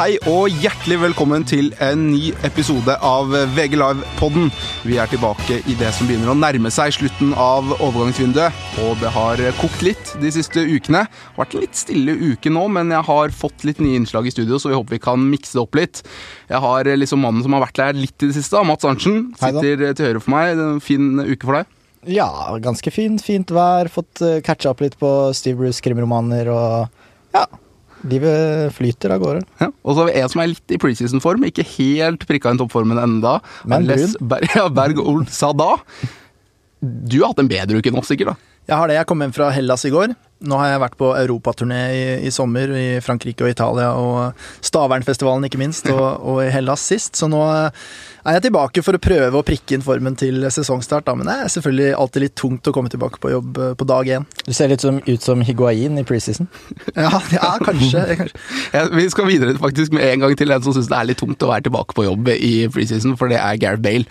hei og hjertelig velkommen til en ny episode av VG Live-podden. Vi er tilbake i det som begynner å nærme seg slutten av overgangsvinduet. Og det har kokt litt de siste ukene. Det har vært en litt stille uke nå, men jeg har fått litt nye innslag i studio, så vi håper vi kan mikse det opp litt. Jeg har liksom mannen som har vært der litt i det siste, Mats Arntzen. Sitter til høyre for meg. En fin uke for deg. Ja, ganske fint. Fint vær. Fått uh, catcha opp litt på Steve Bruce krimromaner og ja. Livet flyter av gårde. Ja. Og så har vi en som er litt i preseason-form, ikke helt prikka inn toppformen enda. Men brun. Berg, ja, Berg Ol Sada. Du har hatt en bedre uke enn oss, sikkert? da? Jeg har det. Jeg kom hjem fra Hellas i går. Nå har jeg vært på europaturné i, i sommer i Frankrike og Italia, og Stavernfestivalen ikke minst, og, og i Hellas sist. Så nå er jeg tilbake for å prøve å prikke inn formen til sesongstart. Da. Men det er selvfølgelig alltid litt tungt å komme tilbake på jobb eh, på dag én. Du ser litt som, ut som Higuain i preseason. Ja, ja kanskje. kanskje. Ja, vi skal videre faktisk med en gang til en som syns det er litt tungt å være tilbake på jobb i preseason, for det er Gareth Bale.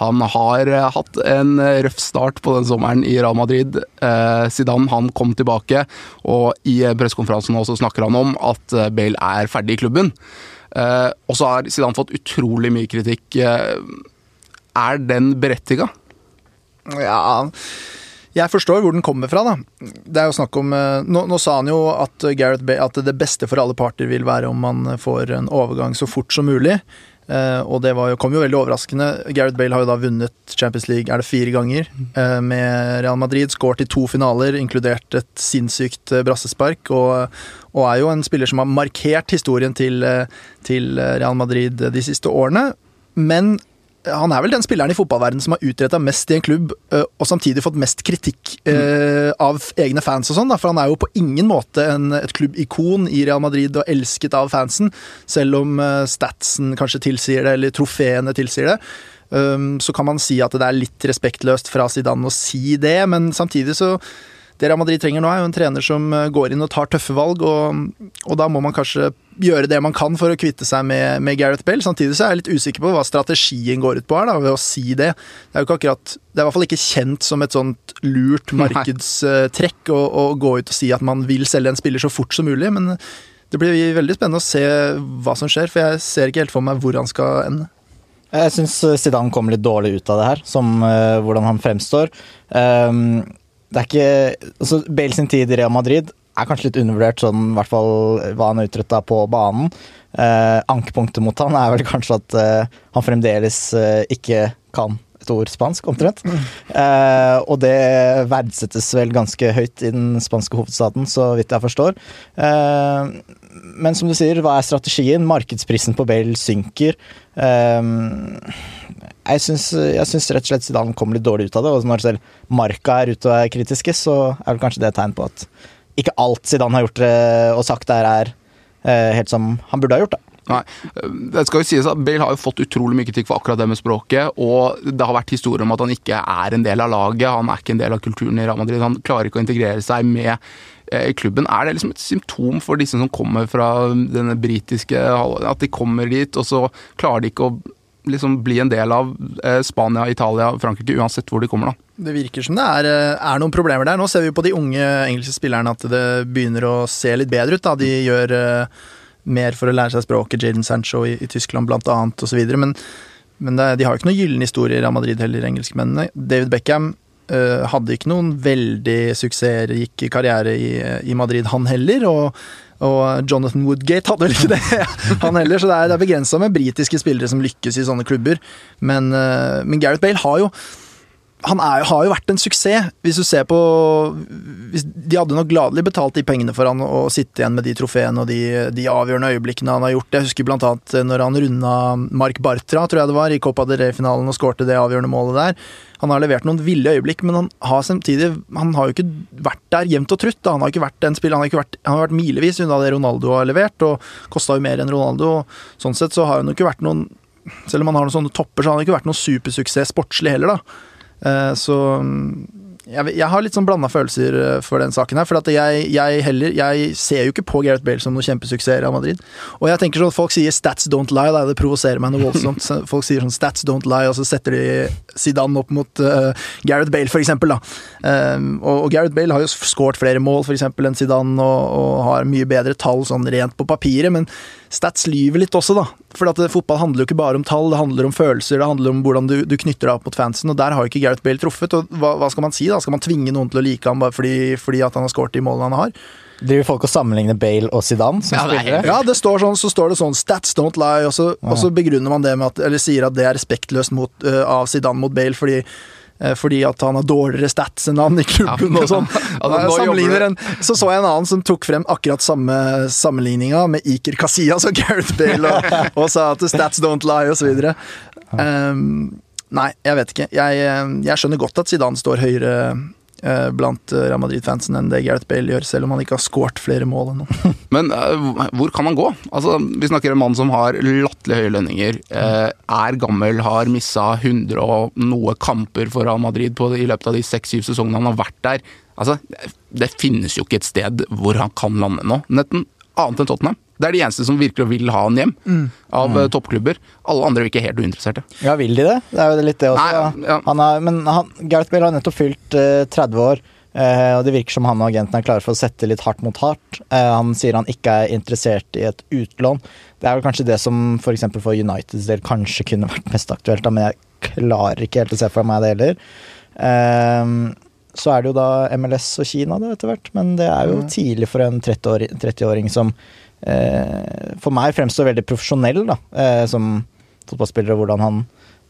Han har eh, hatt en røff start på den sommeren i Real Madrid. Eh, Zidane han kom tilbake, og i pressekonferansen også snakker han om at eh, Bale er ferdig i klubben. Eh, og så har Zidane fått utrolig mye kritikk. Eh, er den berettiga? Ja jeg forstår hvor den kommer fra, da. Det er jo snakk om eh, Nå, nå sa han jo at Gareth at det beste for alle parter vil være om man får en overgang så fort som mulig. Uh, og det jo, kom jo veldig overraskende. Gareth Bale har jo da vunnet Champions League er det fire ganger uh, med Real Madrid. Skåret i to finaler, inkludert et sinnssykt brassespark. Og, og er jo en spiller som har markert historien til, eh, til Real Madrid de siste årene. Men han er vel den spilleren i fotballverdenen som har utretta mest i en klubb, og samtidig fått mest kritikk av egne fans og sånn, for han er jo på ingen måte en, et klubbikon i Real Madrid og elsket av fansen, selv om statsen kanskje tilsier det, eller trofeene tilsier det. Um, så kan man si at det er litt respektløst fra Zidane å si det, men samtidig så det Real Madrid trenger nå, er jo en trener som øh, går inn og tar tøffe valg, og, og da må man kanskje gjøre det man kan for å kvitte seg med, med, Gareth Bell. Samtidig så er jeg litt usikker på hva strategien går ut på her, da, ved å si det. Det er jo ikke akkurat Det er i hvert fall ikke kjent som et sånt lurt markedstrekk å, å, gå ut og si at man vil selge en spiller så fort som mulig, men det blir veldig spennende å se hva som skjer, for jeg ser ikke helt for meg hvor han skal ende. Jeg syns Zidane kom litt dårlig ut av det her, som uh, hvordan han fremstår. Um, det er ikke altså Bale sin tid i Real Madrid er kanskje litt undervurdert, sånn, i hvert fall hva han utretta på banen. Eh, ankepunktet mot han er vel kanskje at eh, han fremdeles eh, ikke kan et ord spansk, omtrent. Eh, og det verdsettes vel ganske høyt i den spanske hovedstaden, så vidt jeg forstår. Eh, men som du sier, hva er strategien? Markedsprisen på Bale synker. Eh, jeg syns, jeg syns rett og slett Zidane kom litt dårlig ut av det, og når selv Marka er ute og er kritiske, så er vel kanskje det et tegn på at ikke alt Zidane har gjort eh, og sagt der, er eh, helt som han burde ha gjort. da. Nei, det skal jo sies at Bale har jo fått utrolig mye kritikk for akkurat det med språket, og det har vært historier om at han ikke er en del av laget, han er ikke en del av kulturen i Real Madrid, han klarer ikke å integrere seg med eh, klubben. Er det liksom et symptom for disse som kommer fra denne britiske At de kommer dit, og så klarer de ikke å liksom bli en del av Spania, Italia, Frankrike, uansett hvor de kommer, da? Det virker som det er, er, noen problemer der. Nå ser vi på de unge engelske spillerne at det begynner å se litt bedre ut. Da. De gjør uh, mer for å lære seg språket, Jaden Sancho i, i Tyskland annet osv. Men, men det, de har jo ikke noen gyllen historie i Real Madrid heller, engelskmennene. David Beckham uh, hadde ikke noen veldig suksessrik karriere i, i Madrid, han heller. og og Jonathan Woodgate hadde vel ikke det, han heller. Så det er, det er begrensa med britiske spillere som lykkes i sånne klubber. Men, uh, men Gareth Bale har jo han er, har jo vært en suksess. Hvis du ser på De hadde nok gladelig betalt de pengene for han å sitte igjen med de trofeene og de, de, avgjørende øyeblikkene han har gjort. Jeg husker blant annet når han runda Mark Bartra, tror jeg det var, i Copa del Rey-finalen og skårte det avgjørende målet der. Han har levert noen ville øyeblikk, men han har samtidig Han har jo ikke vært der jevnt og trutt. Da. Han har ikke vært en spiller, han har, vært, han har vært milevis unna det Ronaldo har levert, og kosta jo mer enn Ronaldo. Sånn sett så har han jo ikke vært noen Selv om han har noen sånne topper, så har han ikke vært noen supersuksess sportslig heller, da. Eh, så jeg, jeg har litt sånn blanda følelser eh, for den saken her. For jeg, jeg, heller Jeg ser jo ikke på Gareth Bale som noe kjempesuksess i Real Madrid. Og jeg tenker sånn, Folk sier 'stats don't lie', da, det provoserer meg noe voldsomt. Folk sier sånn 'stats don't lie', og så setter de Zidane opp mot uh, Gareth Bale, for eksempel. Da. Um, og, og, Gareth Bale har jo skåret flere mål for eksempel, enn Zidane, og, og har mye bedre tall sånn rent på papiret, men stats lyver litt også, da. For at fotball handler jo ikke bare om tall, det handler om følelser, det handler om hvordan du, du knytter deg opp mot fansen, og der har jo ikke Gareth Bale truffet. og hva, hva, skal man si da? Skal man tvinge noen til å like ham bare fordi, fordi at han har skåret de målene han har? Driver folk og sammenligner Bale og Zidane som ja, spillere? Ja, det står sånn, så står det sånn 'stats don't lie', og så, ja. og så begrunner man det med at, eller sier at det er respektløst mot, uh, av Zidane mot Bale fordi Eh, fordi at han har dårligere stats enn han i klubben ja. og sånn. altså, så så jeg en annen som tok frem akkurat samme sammenligninga med Iker Casillas og Gareth Bale, og, og sa at stats don't lie, og så videre. Um, nei, jeg vet ikke. Jeg, eh, jeg skjønner godt at Zidane står høyere Eh, blant eh, Real Madrid-fansen enn det Gareth Bale gjør, selv om han ikke har skåret flere mål ennå. Men uh, hvor kan han gå? Altså, vi snakker om en mann som har latterlig høye lønninger, er gammel, har missa 100 og noe kamper for Real Madrid på, i løpet av de seks-syv sesongene han har vært der. Altså, det finnes jo ikke et sted hvor han kan lande nå, netten annet enn Tottenham. Det er de eneste som virkelig vil ha han hjem, mm. av mm. toppklubber. Alle andre virker helt uinteresserte. Ja, vil de det? Det er jo litt det også. Nei, ja. han har, men han, Gareth Bale har nettopp fylt uh, 30 år. Uh, og Det virker som han og agenten er klare for å sette litt hardt mot hardt. Uh, han sier han ikke er interessert i et utlån. Det er vel kanskje det som for, for Uniteds del kanskje kunne vært mest aktuelt, da, men jeg klarer ikke helt å se for meg det heller. Uh, så er det jo da MLS og Kina da etter hvert, men det er jo mm. tidlig for en 30-åring 30 som Eh, for meg fremstår veldig profesjonell da, eh, som fotballspiller, og hvordan han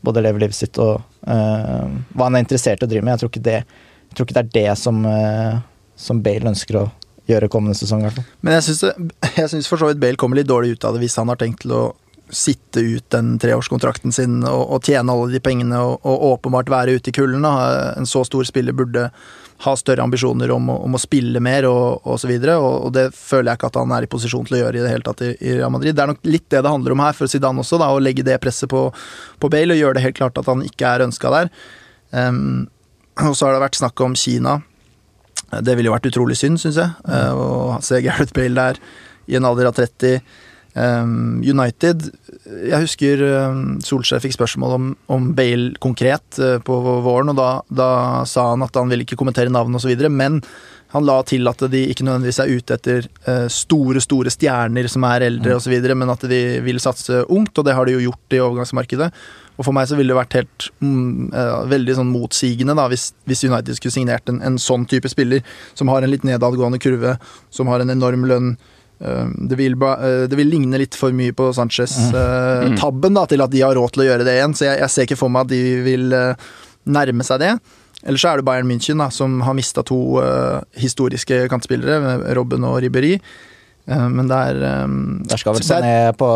både lever livet sitt og eh, hva han er interessert i å drive med. Jeg tror ikke det, tror ikke det er det som, uh, som, Bale ønsker å gjøre kommende sesong. Men jeg syns for så vidt Bale kommer litt dårlig ut av det hvis han har tenkt til å sitte ut den treårskontrakten sin og, og tjene alle de pengene og, og åpenbart være ute i kulden. En så stor spiller burde ha større ambisjoner om, om å spille mer og osv. Og, og, det føler jeg ikke at han er i posisjon til å gjøre i det hele tatt i, i Real Madrid. Det er nok litt det det handler om her for Zidane også, da, å legge det presset på, på Bale og gjøre det helt klart at han ikke er ønska der. Um, og så har det vært snakk om Kina. Det ville jo vært utrolig synd, syns jeg, uh, å se Gareth Bale der i en alder av 30. Um, United Jeg husker um, Solskjær fikk spørsmål om, om Bale konkret uh, på våren, og da, da, sa han at han ville ikke kommentere navn osv., men han la til at de ikke nødvendigvis er ute etter uh, store, store stjerner som er eldre mm. osv., men at de vil satse ungt, og det har de jo gjort i overgangsmarkedet. Og for meg så ville det vært helt mm, uh, veldig sånn motsigende da, hvis, hvis United skulle signert en, en, sånn type spiller, som har en litt nedadgående kurve, som har en enorm lønn Eh, det vil, eh, det vil, ligne litt for mye på Sanchez-tabben mm. uh, til at de har råd til å gjøre det igjen, så jeg, jeg ser ikke for meg at de vil nærme seg det. Eller så er det Bayern München, da, som har mista to uh, historiske kantspillere, Robben og Ribberi. Uh, men der um, Der skal vel Sané på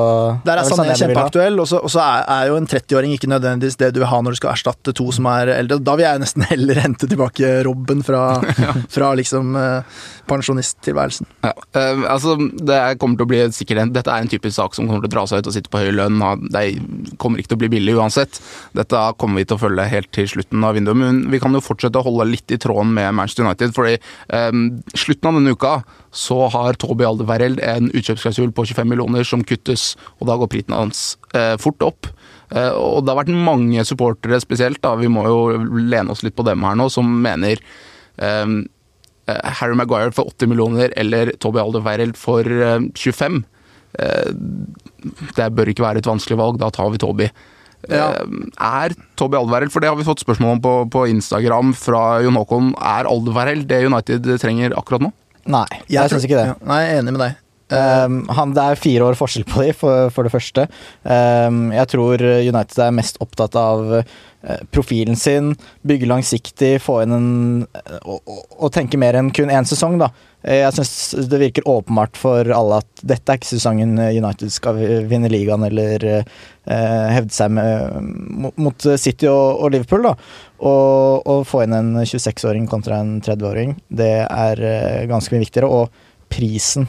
Der er Sané kjempeaktuell, og så er, er, jo en 30-åring ikke nødvendigvis det du vil ha når du skal erstatte to som er eldre. Da vil jeg nesten heller hente tilbake Robben fra, ja. fra liksom uh, pensjonisttilværelsen. Ja, uh, altså, det kommer til å bli sikkert Dette er en typisk sak som kommer til å dra seg ut og sitte på høy lønn. Det kommer ikke til å bli billig uansett. Dette kommer vi til å følge helt til slutten av vinduet. Men vi kan jo fortsette å holde litt i tråden med Manchester United, fordi um, slutten av denne uka så har Toby Alderweireld en utkjøpsklausul på 25 millioner som kuttes, og da går prisen hans eh, fort opp. Eh, og det har vært mange supportere spesielt, da, vi må jo lene oss litt på dem her nå, som mener um, Eh, Harry Maguire for 80 millioner eller Toby Alderweireld for 25. Eh, eh, det bør ikke være et vanskelig valg, da tar vi Toby. Ja. Er Toby Alderweireld, for det har vi fått spørsmål om på, på Instagram fra Jon Håkon, er Alderweireld det United trenger akkurat nå? Nei, jeg, jeg syns ikke det. Ja, nei, jeg er enig med deg. Um, han, det er fire år forskjell på dem, for, for, det første. Um, jeg tror United er mest opptatt av uh, profilen sin, bygge langsiktig, få inn en Og, og tenke mer enn kun én sesong, da. Eh, jeg syns det virker åpenbart for alle at dette er ikke sesongen United skal vinne ligaen eller uh, hevde seg med, mot City og, og Liverpool, da. Og få inn en 26-åring kontra en 30-åring, det er uh, ganske mye viktigere. Og prisen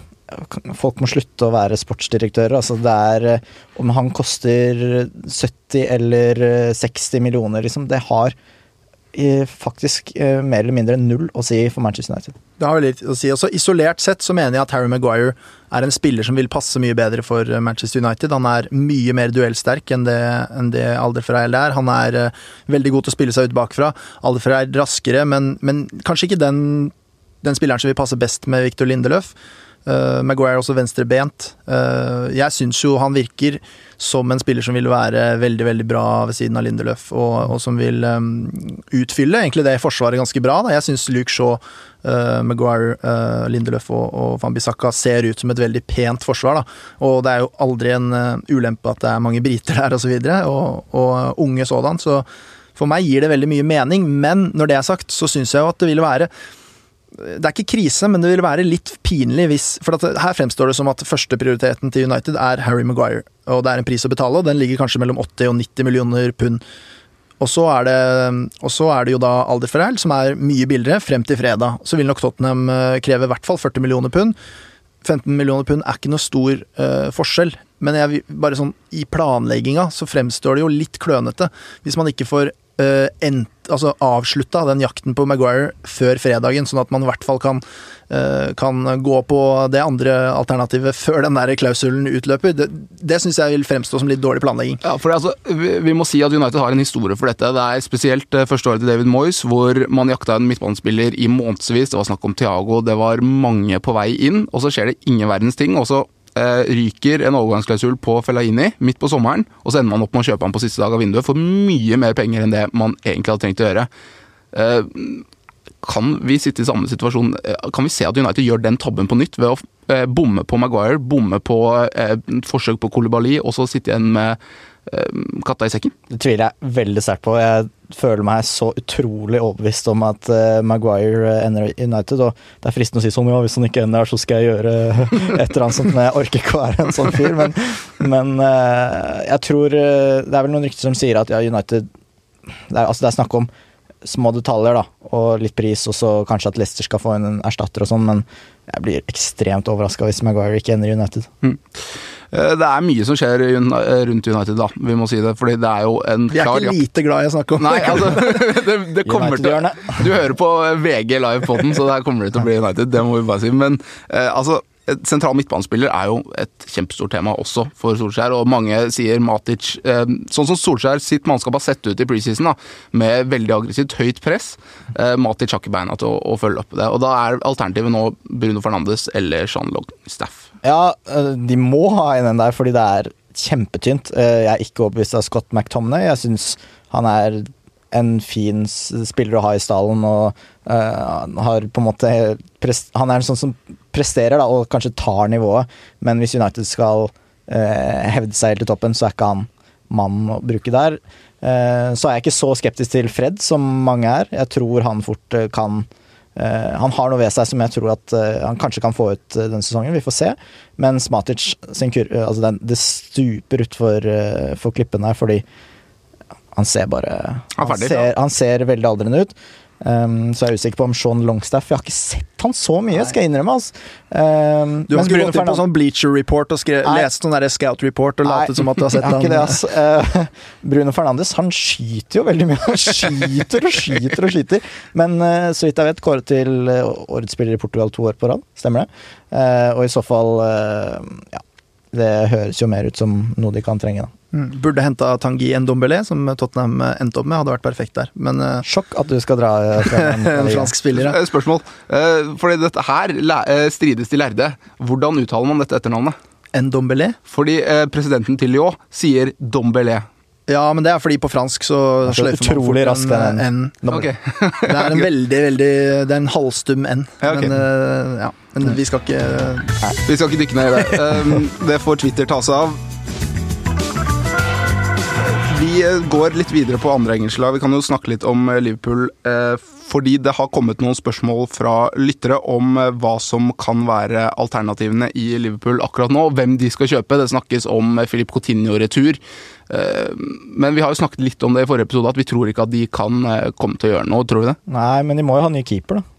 Folk må slutte å være sportsdirektører. Altså det er eh, Om han koster 70 eller 60 millioner, liksom, det har faktisk eh, mer eller mindre null å si for Manchester United. Det har litt å si. Også isolert sett så mener jeg at Harry Maguire er en spiller som vil passe mye bedre for eh, Manchester United. Han er mye mer duellsterk enn det, enn det Alderfereil er. Han er eh, veldig god til å spille seg ut bakfra. Alderfereil raskere, men, men kanskje ikke den, den spilleren som vil passe best med Victor Lindeløf. Uh, Maguire er også venstrebent. Uh, jeg syns jo han virker som en spiller som vil være veldig veldig bra ved siden av Lindeløf, og, og som vil um, utfylle egentlig det forsvaret ganske bra. Da. Jeg syns Luke Shaw, uh, Maguire, Lindeløf og, og Van Bissaka ser ut som et veldig pent forsvar. Da. Og det er jo aldri en ulempe at det er mange briter der, og så videre, og, og unge sådan. Så for meg gir det veldig mye mening, men når det er sagt, så syns jeg jo at det ville være det er ikke krise, men det vil være litt pinlig hvis For her fremstår det som at førsteprioriteten til United er Harry Maguire. Og det er en pris å betale, og den ligger kanskje mellom 80 og 90 millioner pund. Og så er det, er det jo da Alder Ferrell, som er mye billigere, frem til fredag. Så vil nok Tottenham eh, kreve i hvert fall 40 millioner pund. 15 millioner pund er ikke noe stor uh, forskjell, men jeg, bare sånn i planlegginga så fremstår det jo litt klønete hvis man ikke får uh, ent, altså avslutta den jakten på Maguire før fredagen, sånn at man i hvert fall kan, uh, kan gå på det andre alternativet før den der klausulen utløper. Det, det syns jeg vil fremstå som litt dårlig planlegging. Ja, for altså, vi, vi, må si at United har en historie for dette. Det er spesielt uh, første året til David Moyes, hvor man jakta en midtbanespiller i månedsvis. Det var snakk om Thiago, det var mange på vei inn, og så skjer det ingen verdens ting. og så eh, ryker en overgangsklausul på Fellaini midt på sommeren, og så ender man opp med å kjøpe han på siste dag av vinduet for mye mer penger enn det man egentlig hadde trengt å gjøre. Eh, kan vi sitte i samme situasjon? Eh, kan vi se at United gjør den tabben på nytt ved å eh, bomme på Maguire, bomme på eh, forsøk på Kolibali, og så sitte igjen med eh, katta i sekken? Det tviler jeg veldig sterkt på. Jeg føler meg så utrolig overbevist om at uh, Maguire ender United. Og det er fristende å si sånn ja, hvis han ikke ender her, så skal jeg gjøre et eller annet sånt. Men jeg orker ikke å være en sånn fyr. Men, men uh, jeg tror uh, Det er vel noen rykter som sier at ja, United det er, altså det er snakk om små detaljer da, og litt pris, og så kanskje at Leicester skal få en erstatter og sånn, men jeg blir ekstremt overraska hvis Maguire ikke ender i United. Mm. Eh, det er mye som skjer rundt United, da. Vi må si det. Fordi det er jo en klar Vi er ikke lite glad i å snakke om Nei, altså, det. det kommer til Du hører på VG live på den, så der kommer det til å bli United. Det må vi bare si. Men uh, altså Sentral midtbanespiller er jo et kjempestort tema også for Solskjær, og mange sier Matic eh, Sånn som Solskjær sitt mannskap har sett ut i preseason, da, med veldig aggressivt høyt press. Eh, Matic har ikke beina til å, å, følge opp det. Og da er alternativet nå Bruno Fernandes eller Jean Logstaff. Ja, eh, de må ha en en der, fordi det er kjempetynt. Jeg er ikke overbevist av Scott McTomney. Jeg syns han er en fin spiller å ha i stallen, og uh, har på en måte Han er en sånn som presterer, da, og kanskje tar nivået, men hvis United skal eh, hevde seg helt til toppen, så er ikke han mannen å bruke der. Eh, så er jeg ikke så skeptisk til Fred som mange er. Jeg tror han fort kan han har noe ved seg som jeg tror at han kanskje kan få ut denne sesongen. Vi får se. Men Smatic sin kur, altså den, det stuper utfor for klippen her, fordi han ser bare Han, ferdig, ser, han ser, veldig aldrende ut. Um, så jeg er usikker på om Sean Longstaff Jeg har ikke sett han så mye, skal jeg innrømme. Altså. Um, du har ikke gått inn på sånn Bleacher Report og skrevet, lest sånn Scout Report og latet som at du har sett han? Det, altså. uh, Bruno Fernandes han skyter jo veldig mye. Han skyter og skyter og skyter. Men uh, så vidt jeg vet, kåret til uh, årets spiller i Portugal to år på rad. Stemmer det? Uh, og i så fall Ja. Det høres jo mer ut som noe de kan trenge, da. Mm. Burde henta Tangi Ndombele, som Tottenham endte opp med. Hadde vært perfekt der. Men uh, Sjokk at du skal dra eh, en, en fransk spiller. Ja. Spørsmål. Uh, fordi dette her strides de lærde. Hvordan uttaler man dette etternavnet? Ndombele? Fordi uh, presidenten til Lyon sier Dombele. Ja, men det er fordi på fransk så sløyfer man fort raskt en N. Okay. det er en veldig, veldig Det er en halvstum N. Ja, okay. Men, ja, men vi skal ikke Vi skal ikke dykke ned i det. Um, det får Twitter ta seg av. Vi eh, går litt videre på andre engelske lag. Vi kan jo snakke litt om eh, Liverpool. Eh, fordi det har kommet noen spørsmål fra lyttere om hva som kan være alternativene i Liverpool akkurat nå. Hvem de skal kjøpe. Det snakkes om Filip Coutinho-retur. Men vi har jo snakket litt om det i forrige episode, at vi tror ikke at de kan komme til å gjøre noe. Tror vi det? Nei, men de må jo ha ny keeper, da.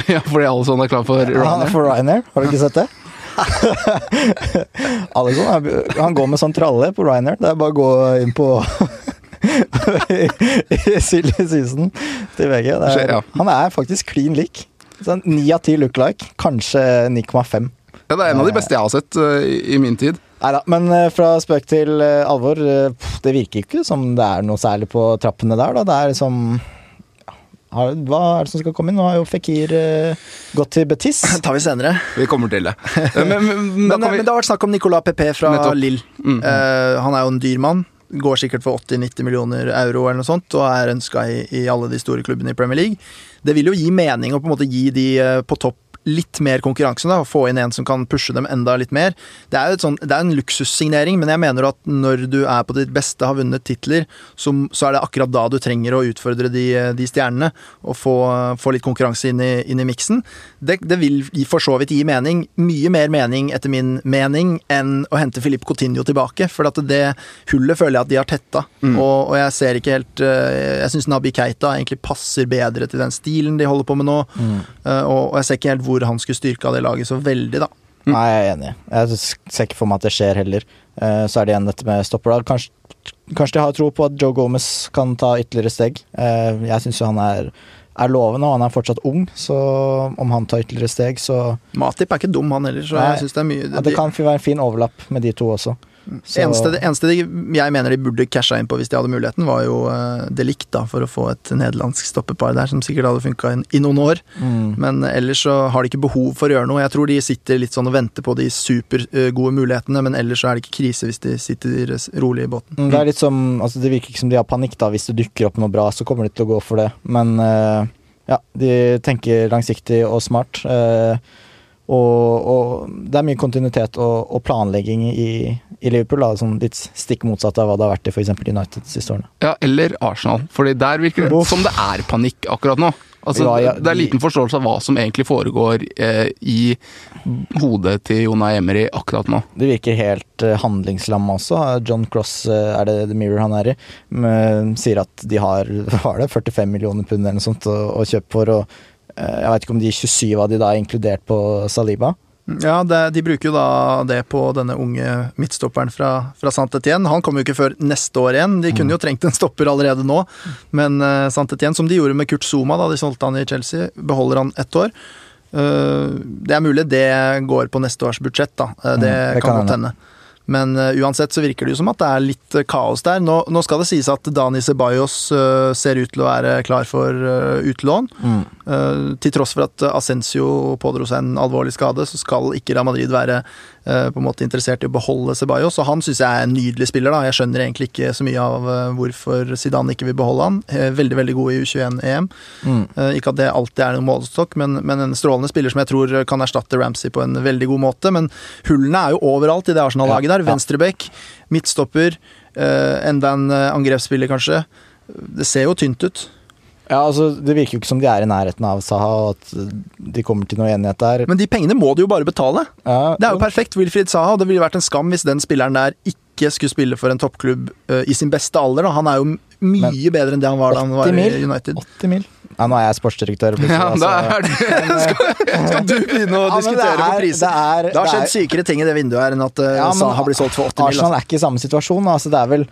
ja, fordi alle sånn er klar for Ryanair? Ja, for Ryanair. Har du ikke sett det? Alison, han går med sånn tralle på Ryanair. Det er bare å gå inn på i silly Susan til VG. Det er, Ja. Han er faktisk klin lik. Sånn 9 av 10 look like, kanskje 9,5. Ja, det er en av de beste jeg har sett uh, i, min tid. Neida, men eh, fra spøk til eh, alvor, det virker ikke som det er noe særlig på trappene der, da. Det er liksom har, Hva er det som skal komme inn? Nå har jo Fikir gått til Betis. Det tar vi senere. Vi kommer til det. Men, men, Men, vi... men det har vært snakk om Nicolas Pepe fra Nettopp. Lill. Mm. Eh, han er jo en dyr mann. Går sikkert for 80-90 millioner euro eller noe sånt, og er ønska i, i alle de store klubbene i Premier League. Det vil jo gi mening å på en måte gi de eh, på topp litt mer konkurranse, da, få inn en som kan pushe dem enda litt mer. Det er jo et sånn, det er en luksussignering, men jeg mener at når du er på ditt beste, har vunnet titler, så, så er det akkurat da du trenger å utfordre de, de stjernene, og få, få litt konkurranse inn i, inn i miksen. Det, det vil for så vidt gi mening, mye mer mening etter min mening, enn å hente Filip Coutinho tilbake, for at det hullet føler jeg at de har tetta, og, og jeg ser ikke helt eh, Jeg syns Nabi Keita egentlig passer bedre til den stilen de holder på med nå, mm. og, og jeg ser ikke helt hvor han skulle styrka det laget så veldig, da. Nei, jeg er enig. Jeg ser ikke for meg at det skjer heller. Eh, Så er det igjen dette med stopper. Kanskje, kanskje de har tro på at Joe Gomez kan ta ytterligere steg. Eh, Jeg syns jo han er, er lovende, og han er fortsatt ung, så om han tar ytterligere steg, så Matip er ikke dum, han heller, så Nei. jeg syns det er mye ja, Det kan være en fin overlapp med de to også. Så- eneste, det eneste de, jeg mener de burde casha inn på hvis de hadde muligheten, var jo uh, Delict, da, for å få et nederlandsk stoppepar der, som sikkert hadde funka i noen år. Mm. Men ellers så har de ikke behov for å gjøre noe. Jeg tror de sitter litt sånn og venter på de supergode mulighetene, men ellers så er det ikke krise hvis de sitter rolig i båten. Mm, Det er litt som, altså det virker ikke som de har panikk da Hvis det dukker opp noe bra, så kommer de til å gå for det. Men uh, ja, de tenker langsiktig og smart. eh, og, og det er mye kontinuitet og, og planlegging i, i Liverpool. Da, sånn litt stikk motsatt av hva det har vært i f.eks. United de siste årene. ja, eller Arsenal, Fordi der virker det Uff. som det er panikk akkurat nå. Altså, Ja, ja, det er liten forståelse av hva som egentlig foregår eh, i hodet til Jonah Emery akkurat nå. Det virker helt eh, handlingslamma også. John Cross, eh, er det The Mirror han er i, med, sier at de har det, 45 millioner pund eller noe sånt å, å kjøpe for. og Jeg vet ikke om de 27 av de da er inkludert på Saliba. Ja, det, de bruker jo da det på denne unge midtstopperen fra, fra Saint-Étienne. Han kommer jo ikke før neste år igjen. De kunne jo trengt en stopper allerede nå, men uh, Saint-Étienne, som de gjorde med Kurt Zuma da de solgte han i Chelsea, beholder han ett år. Uh, det er mulig det går på neste års budsjett, da. Uh, det, Mm, det kan godt hende. Men eh, uansett så virker det jo som at det er litt eh, kaos der. Nå, nå skal det sies at Dani Ceballos eh, ser ut til å være klar for utlån. Mm. Til tross for at Ascencio pådro seg en alvorlig skade, så skal ikke Real Madrid være på en måte interessert i å beholde Ceballos. Og han syns jeg er en nydelig spiller. da. Jeg skjønner egentlig ikke så mye av eh, hvorfor Zidane ikke vil beholde han. Eh, veldig veldig god i U21-EM. Mm. Eh, ikke at det alltid er noen målestokk, men, men en strålende spiller som jeg tror kan erstatte Ramsey på en veldig god måte. Men hullene er jo overalt i det Arsenal-laget der. Venstrebekk, midtstopper, eh, enda en eh, angrepsspiller kanskje. Det ser jo tynt ut. Ja, altså Det virker jo ikke som de er i nærheten av Saha, og at de kommer til noe enighet der. Men de pengene må de jo bare betale. Ja, Det er jo perfekt. Wilfried Saha. og Det ville vært en skam hvis den spilleren der ikke skulle spille for en toppklubb uh, i sin beste alder. Da. Han er jo mye bedre enn det han var da han var 80 i? United. 80 mil. Ja, nå er jeg sportsdirektør. Ja, altså. da er det Skal du begynne å Ja, diskutere er- på priser? det er- Det har skjedd er- sykere ting i det vinduet her enn at uh, Ja, men Saha blir solgt for 80 mil. Arsenal Altså. er ikke i samme situasjon. Altså, det er vel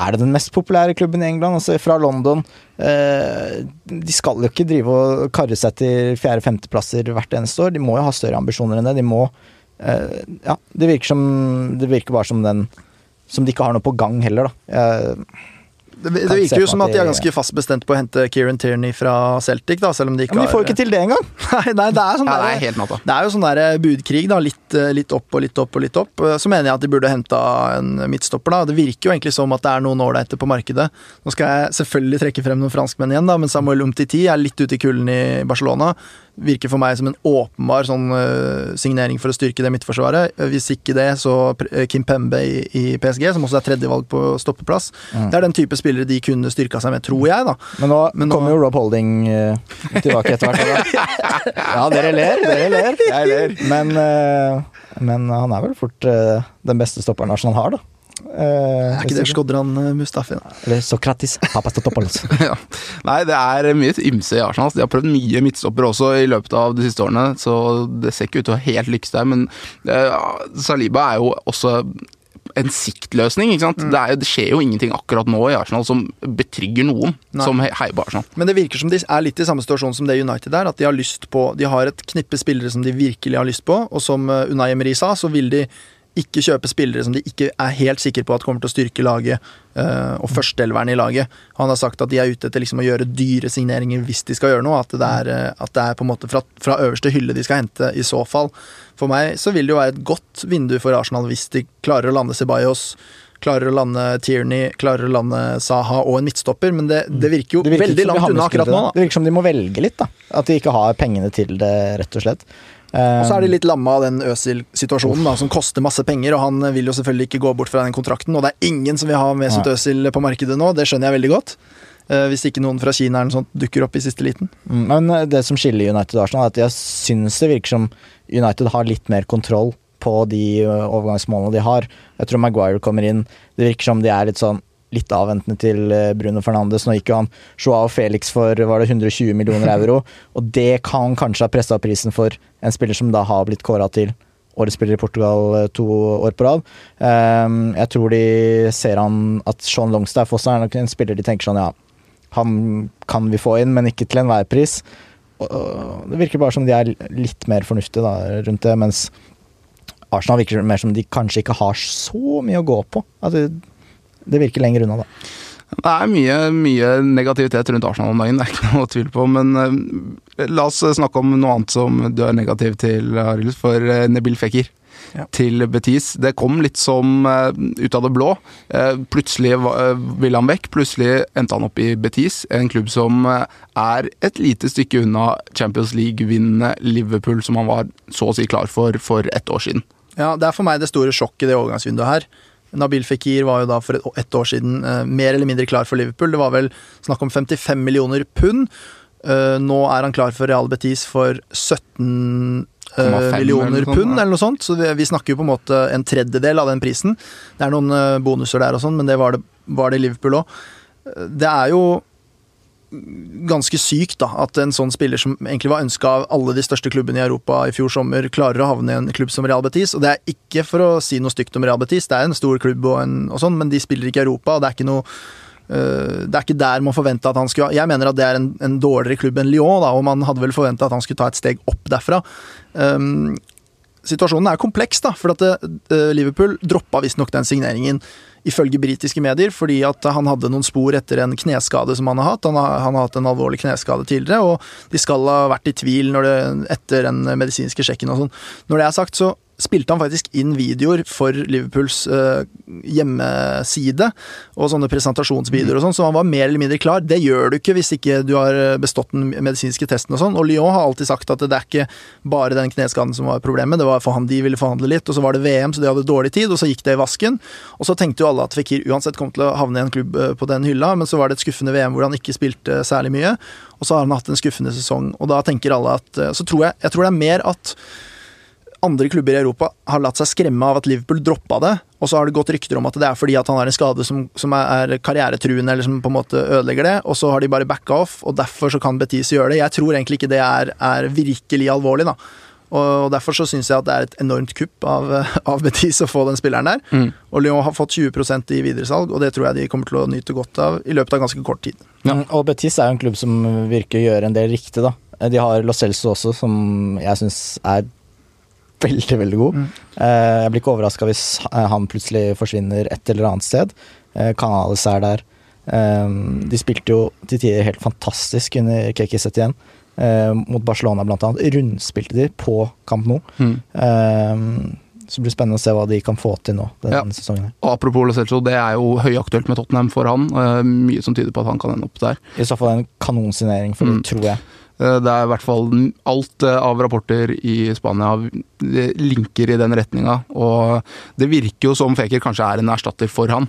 Er det den mest populære klubben i England? Altså, fra London. Eh, de skal jo ikke drive og karre seg til fjerde-femteplasser hvert eneste år. De må jo ha større ambisjoner enn det. De må eh, Ja, det virker som Det virker bare som den Som de ikke har noe på gang heller, da. Eh, Det, det virker jo som at de er ganske fast bestemt på å hente Kieran Tierney fra Celtic, da, selv om de ikke har men de får jo ikke til det engang! Nei, nei, det er sånn Ja, det der- er helt. Det er jo sånn der budkrig, da. Litt, eh, litt opp og litt opp og litt opp. Eh, Så mener jeg at de burde henta en midtstopper, da. Det virker jo egentlig som at det er noen ålreite på markedet. Nå skal jeg selvfølgelig trekke frem noen franskmenn igjen, da, men Samuel Umtiti er litt ute i kulden i Barcelona. Virker for meg som en åpenbar sånn eh, signering for å styrke det midtforsvaret. Eh, Hvis ikke det, så eh, Kim Pembe i, i PSG, som også er tredjevalg på stoppeplass. Mm. Det er den type spillere de kunne styrka seg med, tror jeg, da. Men nå Men nå- kommer jo Rob Holding uh, tilbake etter hvert. Ja, dere ler, dere ler. Jeg ler. Men, uh, men han er vel fort den beste stopperen Arsenal har, da. Eh, Er ikke det Skodran eh, Mustafi? da? Eller Sokratis Papastotopoulos. ja. Nei, det er mye ymse i Arsenal. De har prøvd mye midtstoppere også i løpet av de siste årene, så det ser ikke ut til å helt lykkes der. Men eh, Saliba er jo også en siktløsning. ikke sant? Det, er, det, skjer jo ingenting akkurat nå i Arsenal som betrygger noen Nei. som heier på Arsenal. Men det virker som de er litt i samme situasjon som det United er. At de har lyst på De har et knippe spillere som de virkelig har lyst på, og som Unai Emery sa, så vil de ikke kjøpe spillere som de ikke er helt sikre på at kommer til å styrke laget, uh, og førsteelveren i laget. Han har sagt at de er ute etter liksom å gjøre dyre signeringer hvis de skal gjøre noe. At det er, uh, at det er på en måte fra, fra, øverste hylle de skal hente, i så fall. For meg så vil det jo være et godt vindu for Arsenal hvis de klarer å lande Ceballos. Klarer å lande Tierney, klarer å lande Saha og en midtstopper, men det, det virker jo det virker veldig langt unna akkurat nå. Da. Det virker som de må velge litt, da. At de ikke har pengene til det, rett og slett. Og så er de litt lamma av den Øzil-situasjonen, som koster masse penger. Og han vil jo selvfølgelig ikke gå bort fra den kontrakten, og det er ingen som vil ha Mesut Øzil på markedet nå, det skjønner jeg veldig godt. Uh, hvis ikke noen fra Kina eller noe sånt dukker opp i siste liten. Mm, men eh, det som skiller United og Arsenal, er at jeg syns det virker som United har litt mer kontroll på de eh, overgangsmålene de har. Jeg tror Maguire kommer inn. Det virker som de er litt sånn litt avventende til Bruno Fernandes. Nå gikk jo han Joao Felix for var det 120 millioner euro, og det kan kanskje ha pressa prisen for en spiller som da har blitt kåra til årets spiller i Portugal to år på rad. Jeg tror de ser han at Sean Longstaff også er nok en spiller de tenker sånn ja, han kan vi få inn, men ikke til enhver pris. Det virker bare som de er litt mer fornuftige da, rundt det, mens Arsenal virker mer som de kanskje ikke har så mye å gå på. At det, det virker lenger unna, da. Det er mye, mye, negativitet rundt Arsenal om dagen, det er ikke noe tvil på. Men uh, la oss snakke om noe annet som du er negativ til, Arild. For uh, Nebil Fekir ja. til Betis. Det kom litt som uh, ut av det blå. plutselig ville han vekk. Plutselig endte han opp i Betis, en klubb som er et lite stykke unna Champions League-vinnende Liverpool, som han var så å si klar for for ett år siden. Ja, Det er for meg det store sjokket i det overgangsvinduet her. Nabil Fikir var jo da for et, ett år siden eh, mer eller mindre klar for Liverpool. Det var vel snakk om 55 millioner pund. Uh, nå er han klar for Real Betis for 17 uh, millioner pund, eller noe sånt. Så vi, snakker jo på en måte en tredjedel av den prisen. Det er noen bonuser der og sånn, men det var det, var det i Liverpool òg. Det er jo ganske sykt da, at en sånn spiller som egentlig var ønska av alle de største klubbene i Europa i fjor sommer, klarer å havne i en klubb som Real Betis. Og det er ikke for å si noe stygt om Real Betis, det er en stor klubb og, en, og sånn, men de spiller ikke i Europa, og det er ikke noe uh, det er ikke der man forventa at han skulle Jeg mener at det er en, en dårligere klubb enn Lyon, da, og man hadde vel forventa at han skulle ta et steg opp derfra. Um, situasjonen er kompleks, da, for at uh, Liverpool droppa visstnok den signeringen ifølge britiske medier, fordi at han hadde noen spor etter en kneskade som han har hatt. Han har, han har hatt en alvorlig kneskade tidligere, og de skal ha vært i tvil det, etter den medisinske sjekken og sånn. Når det er sagt, så spilte han faktisk inn videoer for Liverpools uh, hjemmeside, og sånne presentasjonsvideoer og sånn, så han var mer eller mindre klar. Det gjør du ikke hvis ikke du har eh, bestått den medisinske testen og sånn. Og Lyon har alltid sagt at det er ikke bare den kneskaden som var problemet, det var for han de ville forhandle litt, og så var det VM, så de hadde dårlig tid, og så gikk det i vasken. Og så tenkte jo alle at Fikir uansett kom til å havne i en klubb uh, på den hylla, men så var det et skuffende VM hvor han ikke spilte særlig mye, og så har han hatt en skuffende sesong, og da tenker alle at Så tror jeg, jeg tror det er mer at andre klubber i Europa har latt seg skremme av at Liverpool droppa det, og så har det gått rykter om at det er fordi at han har en skade som, som er karrieretruende, eller som på en måte ødelegger det, og så har de bare backa off, og derfor så kan Betis gjøre det. Jeg tror egentlig ikke det er, er virkelig alvorlig, da. Og Derfor så syns jeg at det er et enormt kupp av, av Betis å få den spilleren der. Mm. Og Lyon har fått 20% i videresalg, og det tror jeg de kommer til å nyte godt av i løpet av ganske kort tid. Ja. Og Betis er jo en klubb som virker å gjøre en del riktig, da. De har Lo Celso også, som jeg syns er veldig, veldig god. Mm. Eh, jeg blir ikke overraska hvis eh, han plutselig forsvinner et eller annet sted. Eh, Canales er der. De spilte jo til tider helt fantastisk under Keki igjen. Mot Barcelona, blant annet. Rundspilte de på Camp Nou. Mm. Så det blir spennende å se hva de kan få til nå denne ja. sesongen. Og Apropos Lo Celso, det er jo høyaktuelt med Tottenham for han. Mye som tyder på at han kan ende opp der. I så fall en kanonsignering for mm. det, tror jeg. Eh, det er i hvert fall alt eh, av rapporter i Spania linker i den retninga. Og det virker jo som Feker kanskje er en erstatter for han.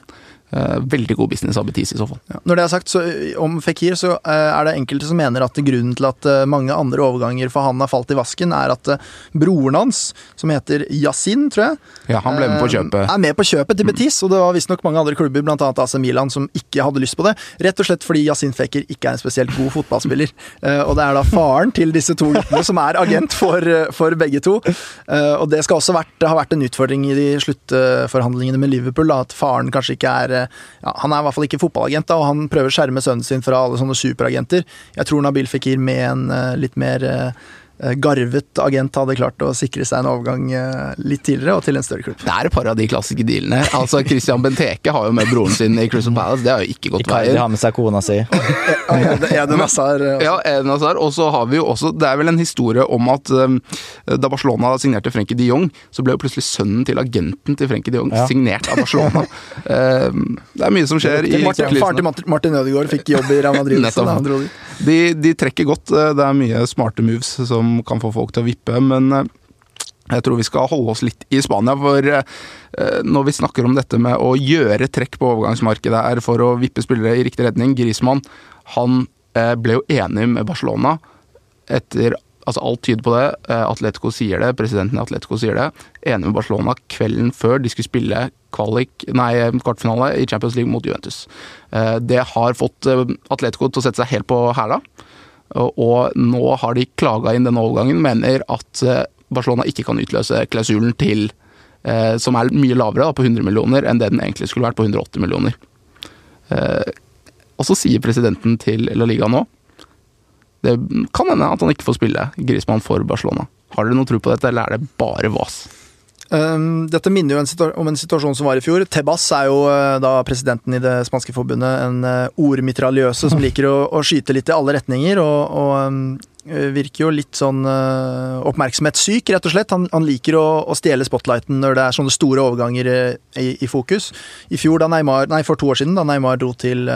Eh, veldig god business av Betis i så fall. Ja. Når det er sagt, så om Fikir, så eh, er det enkelte som mener at grunnen til at eh, mange andre overganger for han har falt i vasken, er at broren hans, som heter Yasin, tror jeg Ja, han ble med på kjøpet. Er med på kjøpet til Betis, og det var visstnok mange andre klubber, bl.a. AC Milan, som ikke hadde lyst på det. Rett og slett fordi Yasin Fikir ikke er en spesielt god fotballspiller. Og det er da faren til disse to guttene som er agent for, for begge to. Og det skal også vært, ha vært en utfordring i de sluttforhandlingene med Liverpool, da, at faren kanskje ikke er ja, Han er i hvert fall ikke fotballagent, da, og han prøver å skjerme sønnen sin fra alle sånne superagenter. Jeg tror Nabil Fikir med en uh, litt mer Eh, garvet agent hadde klart å sikre seg en overgang eh, litt tidligere og til en større klubb. Det er et par av de klassiske dealene. Altså, Christian Benteke har jo med broren sin i Crystal Palace, det har jo ikke gått veien. Ikke har med seg kona si. Eden Hazard. Eh, ja, Eden Hazar. Og så har vi jo også Det er vel en historie om at um, da Barcelona signerte Frenkie de Jong, så ble jo plutselig sønnen til agenten til Frenkie de Jong ja. signert av Barcelona. um, det er mye som skjer i Martin, Faren til Martin Ødegaard fikk jobb i Real Madrid. de, de trekker godt. Det er mye smarte moves som som kan få folk til å vippe. Men eh, jeg tror vi skal holde oss litt i Spania, for eh, når vi snakker om dette med å gjøre trekk på overgangsmarkedet her for å vippe spillere i riktig redning Grismann han eh, ble jo enig med Barcelona etter Altså Alt tyder på det. Atletico sier det, presidenten i Atletico sier det. Enig med Barcelona kvelden før de skulle spille kvalik, nei, kvartfinale i Champions League mot Juventus. Det har fått Atletico til å sette seg helt på hæla. Og nå har de klaga inn denne overgangen, mener at eh, Barcelona ikke kan utløse klausulen til eh, som er mye lavere, da, på 100 millioner, enn det den egentlig skulle vært på 180 millioner. Eh, og så sier presidenten til La Liga nå Det kan hende at han ikke får spille Grismann for Barcelona. Har dere noe tro på dette, eller er det bare vas? Um, dette minner jo en om en situasjon som var i fjor. Tebas er jo uh, da presidenten i det spanske forbundet, en uh, ordmitraljøse som liker å, å, skyte litt i alle retninger. og, og um, virker jo litt sånn uh, oppmerksomhetssyk, rett og slett. Han, han liker å, å, stjele spotlighten når det er sånne store overganger i, i fokus. I fjor, da Neymar, nei, for to år siden, da Neymar dro til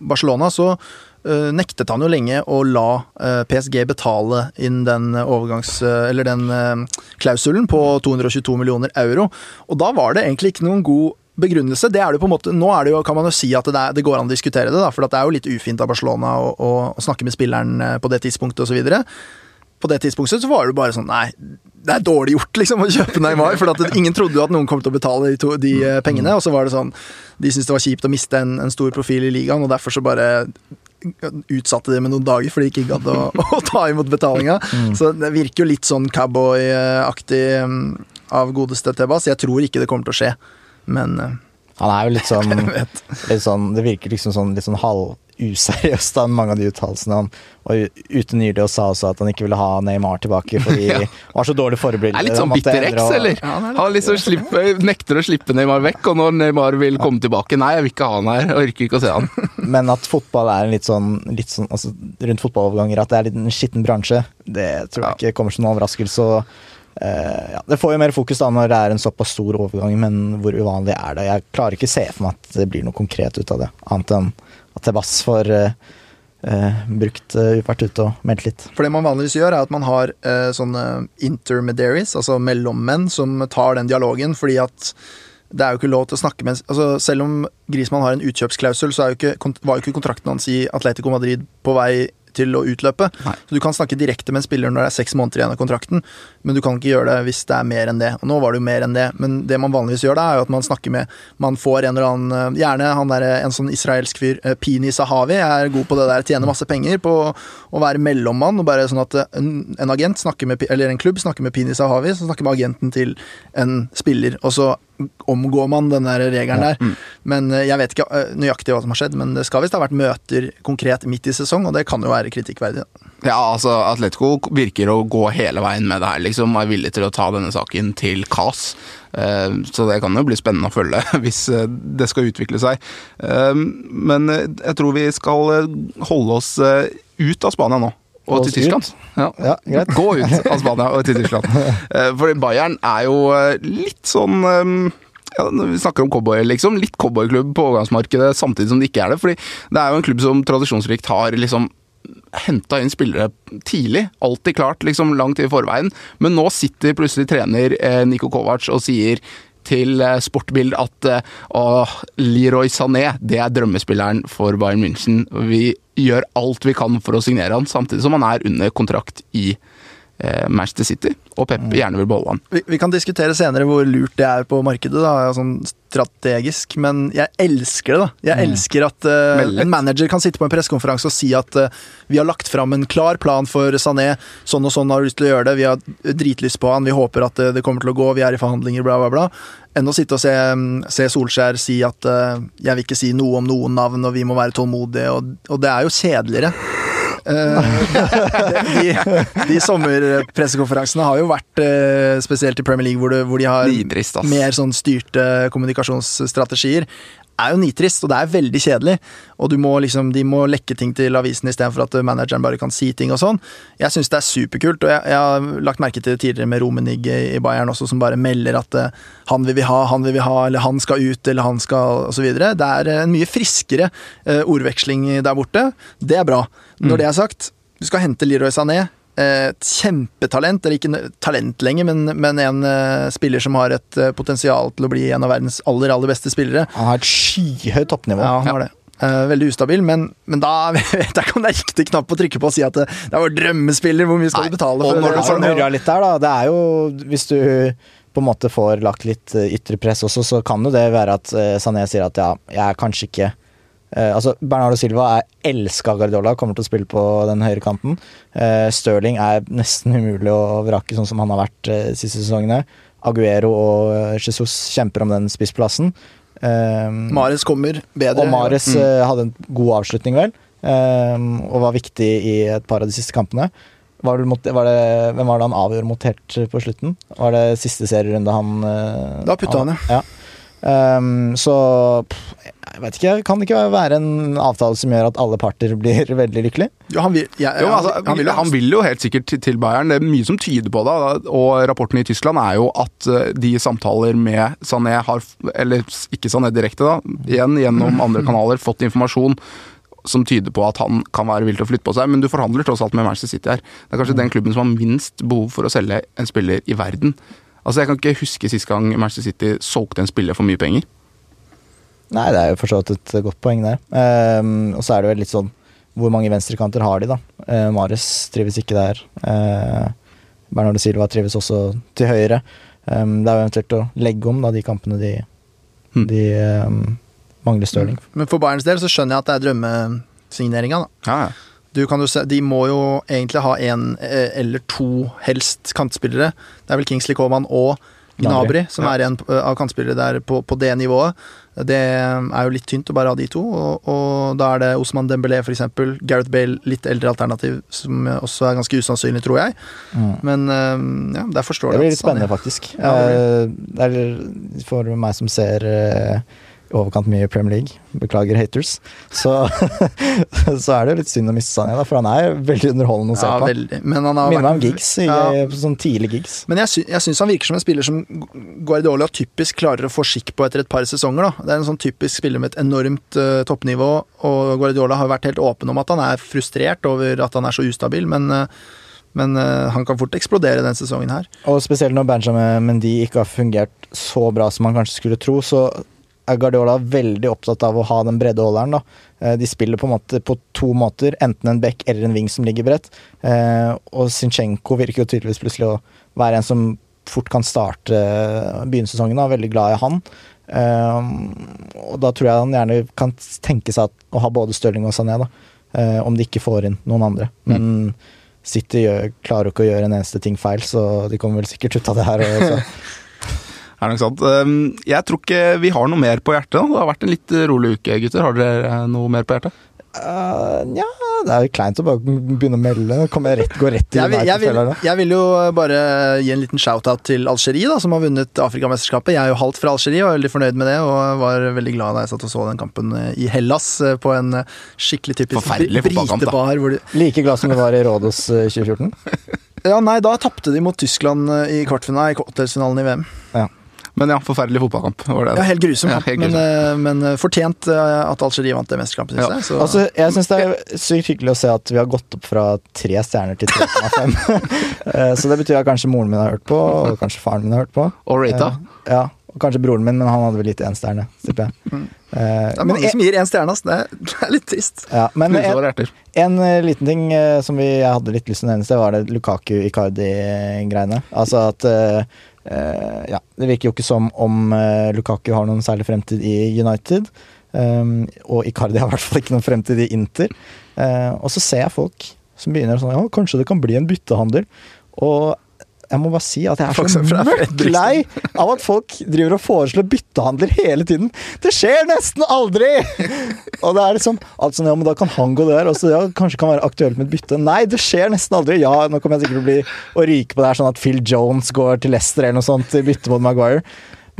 Barcelona, så Eh, nektet han jo lenge å la eh, PSG betale inn den overgangs... Eh, eller den klausulen på 222 millioner euro. Og da var det egentlig ikke noen god begrunnelse. Det er det på en måte, nå er det jo, kan man jo si at det, er, det går an å diskutere det, da, for det er jo litt ufint av Barcelona å, å, å snakke med spilleren på det tidspunktet osv. På det tidspunktet så var det bare sånn Nei, det er dårlig gjort liksom å kjøpe Neymar. For at ingen trodde jo at noen kom til å betale de, to, de pengene. Og så var det sånn De syntes det var kjipt å miste en, en stor profil i ligaen, og derfor så bare utsatte det med noen dager fordi de ikke gadd å, å, ta imot betalinga. Mm. Så det virker jo litt sånn cowboyaktig um, av godeste Tebas. Jeg tror ikke det kommer til å skje, men uh, Han er jo litt sånn, litt sånn Det virker liksom sånn litt sånn halv useriøst, da, mange av de uttalelsene. Han var ute nylig og sa også at han ikke ville ha Neymar tilbake fordi ja. han var så dårlig forberedt. Er litt sånn bitter X, eller? Ja, han, han liksom slipper, nekter å slippe Neymar vekk, og når Neymar vil komme tilbake Nei, jeg vil ikke ha han her, jeg orker ikke å se han. Men at fotball er en litt sånn, litt sånn altså, rundt fotballoverganger, at det er litt en skitten bransje, det tror jeg ikke kommer som noen overraskelse. Uh, ja, det får jo mer fokus da når det er en såpass stor overgang, men hvor uvanlig er det? Jeg klarer ikke å se for meg at det blir noe konkret ut av det, annet enn at Tebas får uh, uh, brukt, uh, vært ute og meldt litt. For det man vanligvis gjør, er at man har sånne intermediaries, altså mellommenn, som tar den dialogen, fordi at det er jo ikke lov til å snakke med altså Selv om Grismann har en utkjøpsklausul, så jo ikke, var jo ikke kontrakten hans i Atletico Madrid på vei til å utløpe. Nei. Så Du kan snakke direkte med en spiller når det er seks måneder igjen av kontrakten, men du kan ikke gjøre det hvis det er mer enn det. Og Nå var det jo mer enn det, men det man vanligvis gjør da, er jo at man snakker med Man får en eller annen eh, Gjerne han der, en sånn israelsk fyr, eh, Pini Sahavi, er god på det der, tjener masse penger på å være mellommann. og bare sånn at en, en agent snakker med, eller en klubb snakker med Pini Sahawi, som snakker med agenten til en spiller. og så omgår man den der regelen der. Mm. Men eh, Jeg vet ikke eh, nøyaktig hva som har skjedd, men det skal visst ha vært møter konkret midt i sesong, og det kan jo være kritikkverdig. Ja, altså Atletico virker å gå hele veien med det her, liksom. Er villig til å ta denne saken til KAS. Eh, så det kan jo bli spennende å følge hvis det skal utvikle seg. Men jeg tror vi skal holde oss ut av Spania nå og til Tyskland. Ja. Ja, Gå ut av Spania og til Tyskland. Fordi for Bayern er jo eh, litt sånn eh, ja, Vi snakker om cowboy, liksom. Litt cowboyklubb på overgangsmarkedet samtidig som det ikke er det. fordi det er jo en klubb som tradisjonsrikt har liksom henta inn spillere tidlig. Alltid klart, liksom langt i forveien. Men nå sitter plutselig trener Niko Kovac og sier til eh, Sportbild at eh, å, Leroy Sané det er drømmespilleren for Bayern München. Vi gjør alt vi kan for å signere han, samtidig som han er under kontrakt i eh, Manchester City, og Pep gjerne vil beholde han. Vi, vi kan diskutere senere hvor lurt det er på markedet, da, sånn strategisk, men jeg elsker det. da. Jeg Mm. elsker at uh, en manager kan sitte på en pressekonferanse og si at uh, vi har lagt fram en klar plan for Sané, sånn og sånn har du lyst til å gjøre det, vi har dritlyst på han, vi håper at uh, det kommer til å gå, vi er i forhandlinger, bla, bla, bla. Enn å sitte og se, mm, se Solskjær si at eh, jeg vil ikke si noe om noen navn, og vi må være tålmodige, og, og det er jo kjedeligere. Eh, de, de sommerpressekonferansene har jo vært, eh, spesielt i Premier League, hvor, de har Nitrist, mer sånn styrte kommunikasjonsstrategier, er jo nitrist, og det er veldig kjedelig. Og du må liksom, de må lekke ting til avisen istedenfor at manageren bare kan si ting og sånn. Jeg syns det er superkult, og jeg, jeg har lagt merke til det tidligere med Romenig i Bayern også, som bare melder at uh, han vil vi ha, han vil vi ha, eller han skal ut, eller han skal osv. Det er en mye friskere uh, ordveksling der borte. Det er bra. Når det er sagt, du skal hente Leroy Sané. Eh, Et kjempetalent, eller ikke talent lenger, men, men en uh, spiller som har et uh, potensial til å bli en av verdens aller, aller beste spillere. Han har et skyhøyt toppnivå. Ja, han har det. Uh, veldig ustabil, men, men da vet jeg ikke om det er riktig knapp å trykke på og si at det, det er vår drømmespiller, hvor mye skal Nei, du betale og når det? du Sané? murra litt der, da. Det er jo Hvis du på en måte får lagt litt ytre press også, så kan jo det være at Sané sier at ja, jeg er kanskje ikke Altså, Bernardo Silva er elska Guardiola, kommer til å spille på den høyre kanten. Eh, Stirling er nesten umulig å vrake, sånn som han har vært uh, siste sesongene. Aguero og eh, Jesus kjemper om den spissplassen. Eh, Mares kommer bedre. og Mares Mm. eh, hadde en god avslutning, vel. ehm, og var viktig i et par av de siste kampene. Var det, var det, hvem var det han avgjorde mot helt på slutten? Var det siste serierunde han eh, Da putta han, ja. Ehm, så pff, jeg vet ikke. Kan det ikke være en avtale som gjør at alle parter blir veldig lykkelige? Jo, han vil, ja, Jo, altså, han vil, han vil jo helt sikkert til- Bayern. Det er mye som tyder på det. Og rapporten i Tyskland er jo at eh, de samtaler med Sané har Eller ikke Sané direkte, da. Igjen gjennom andre kanaler fått informasjon som tyder på at han kan være villig til å flytte på seg. Men du forhandler tross alt med Manchester City her. Det er kanskje den klubben som har minst behov for å selge en spiller i verden. Altså, Jeg kan ikke huske sist gang Manchester City solgte en spiller for mye penger. Nei, det er jo for så vidt et godt poeng, det. Um, og så er det vel litt sånn Hvor mange venstrekanter har de, da? Uh, Mares trives ikke der. Uh, Bernardo Silva trives også til høyre. Um, det er jo eventuelt å legge om da, de kampene de, Hmm. de um, mangler Stirling. Men for Bayerns del så skjønner jeg at det er drømmesigneringa. da. Ja, ja. Du kan jo se, De må jo egentlig ha én eller to, helst, kantspillere. Det er vel Kingsley Coman og Gnabry som som er igjen eh, av kantspillere der på, på det nivået. Det er jo litt tynt å bare ha de to, og, og da er det Osman Dembélé f.eks. Gareth Bale, litt eldre alternativ, som også er ganske usannsynlig, tror jeg. Mm. Men eh, ja, der forstår Det Det blir litt spennende, faktisk. Ja, Eh, det er for meg som ser eh, i overkant mye Premier League, beklager haters, så, så er det litt synd å miste Sané, da, for han er veldig underholdende å se Ja, på. veldig. Men han har Minner meg om gigs, i, Ja. sånn tidlig gigs. Men jeg, sy jeg syns han virker som en spiller som Guardiola typisk klarer å få skikk på etter et par sesonger. da. Det er en sånn typisk spiller med et enormt uh, toppnivå, og Guardiola har vært helt åpen om at han er frustrert over at han er så ustabil, men, uh, men eh, han kan fort eksplodere denne sesongen her. Og spesielt når Benjamin Mendy ikke har fungert så bra som man kanskje skulle tro, så Guardiola veldig opptatt av å ha den breddeholderen. da. Eh, De spiller på en måte på to måter, enten en back eller en wing som ligger bredt. Eh, Og Zinchenko virker jo tydeligvis plutselig å være en som fort kan starte eh, begynnelsessesongen. Veldig glad i han. Og da tror jeg han gjerne kan tenke seg å ha både Stirling og Sané, da. Om de ikke får inn noen andre. Men City gjør, klarer ikke å gjøre en eneste ting feil, så de kommer vel sikkert ut av det her. Og, så. Er nok sant. Um, Jeg tror ikke vi har noe mer på hjertet. da. Det har vært en litt rolig uke, gutter. Har dere eh, noe mer på hjertet? Eh, ja, det er jo kleint å bare begynne å melde. Kommer jeg rett, går rett til Jeg vil, jeg, vil, jeg vil jo bare gi en liten shout-out til Algerie, da, som har vunnet Afrikamesterskapet. Jeg er jo halvt fra Algerie og er veldig fornøyd med det, og var veldig glad da jeg satt og så den kampen eh, i Hellas på en skikkelig typisk britebar. Hvor de, Like glad som du var i Rådås eh, 2014. ja, nei, da tapte de mot Tyskland i kvartfinalen, i kvartfinalen i VM. Men ja, forferdelig fotballkamp. var det. Ja, helt grusom Ja, kamp, helt men, grusom. eh, men eh, fortjent eh, at Algerie vant det mesterskapet, syns Ja. jeg. Så. Altså, jeg syns det er sykt hyggelig å se at vi har gått opp fra tre stjerner til 3,5. Eh, så det betyr at kanskje moren min har hørt på, og kanskje faren min har hørt på. Og Rata. Eh, ja, Og kanskje broren min, men han hadde vel litt én stjerne, tipper jeg. Mm. Eh, Det er men mange som gir én stjerne, ass. Det er, litt trist. ja, men en, en liten ting som vi, jeg hadde litt lyst til å nevne, det var det Lukaku-Icardi-greiene. Altså at Ja, det virker jo ikke som om eh, Lukaku har noen særlig fremtid i United. Um, og Icardi har i hvert fall ikke noen fremtid i Inter. Uh, og så ser jeg folk som begynner sånn Ja, kanskje det kan bli en byttehandel. Og jeg må bare si at jeg er så som fra Fred mørk lei av at folk driver og foreslår byttehandler hele tiden. Det skjer nesten aldri! Og det er liksom alt sånn, ja, men da kan han gå der, Også, ja, kanskje kan være aktuelt med et bytte. Nei, det skjer nesten aldri. Ja, nå kommer jeg sikkert til å bli å ryke på det her, sånn at Phil Jones går til Leicester eller noe sånt i bytte mot Maguire.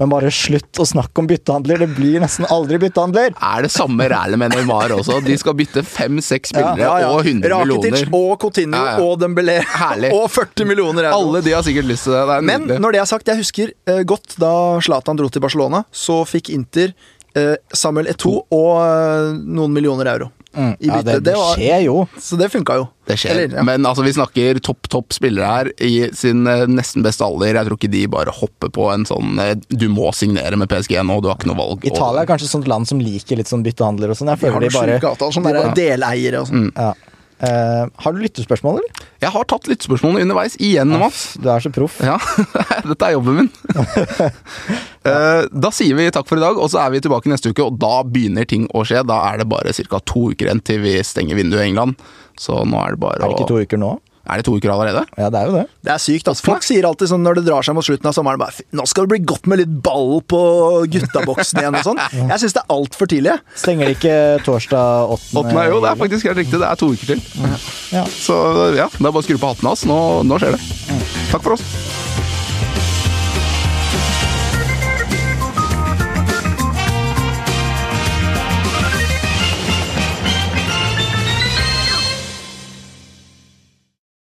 Men bare slutt å snakke om byttehandler. Det blir nesten aldri byttehandler. Er det samme rælet med Neymar også? De skal bytte fem-seks spillere og 100 Rakitic millioner. og Coutinho Ja, ja. og Dembélé Herlig. og 40 millioner euro. Alle de har sikkert lyst til det. det Men når det er sagt, jeg husker eh, godt da Zlatan dro til Barcelona, så fikk Inter Samuel Eto'o og eh, noen millioner euro i Mm. Ja, det, det skjer jo. Så det funka jo. Det skjer. Eller, ja. Men altså, vi snakker topp, topp spillere her i sin eh, nesten beste alder. Jeg tror ikke de bare hopper på en sånn eh, Du må signere med PSG nå, du har ikke noe valg. Italia er kanskje et sånt land som liker litt sånn byttehandler og sånn. Jeg har føler de noen bare avtale, sånn de der bare- deleiere og sånn. ja. Eh, Har du lyttespørsmål, eller? Jeg har tatt lyttespørsmålene underveis igjen, Mats. Du er så proff. Ja, dette er jobben min. Eh, da sier vi takk for i dag, og så er vi tilbake neste uke. Og da begynner ting å skje. Da er det bare ca. to uker igjen til vi stenger vinduet i England. Så nå er det bare å Er det ikke to uker nå? Er det to uker allerede? Ja, det er jo det. Det er sykt. altså. Folk sier alltid sånn når det drar seg mot slutten av sommeren bare, Nå skal det bli godt med litt ball på guttaboksen igjen og sånn. Jeg syns det er altfor tidlig. Stenger det ikke torsdag 8. 8. jo, det er faktisk helt riktig. Det er to uker til. Ja. Så ja, det er bare å skru på hatten hans. Nå, nå skjer det. Takk for oss.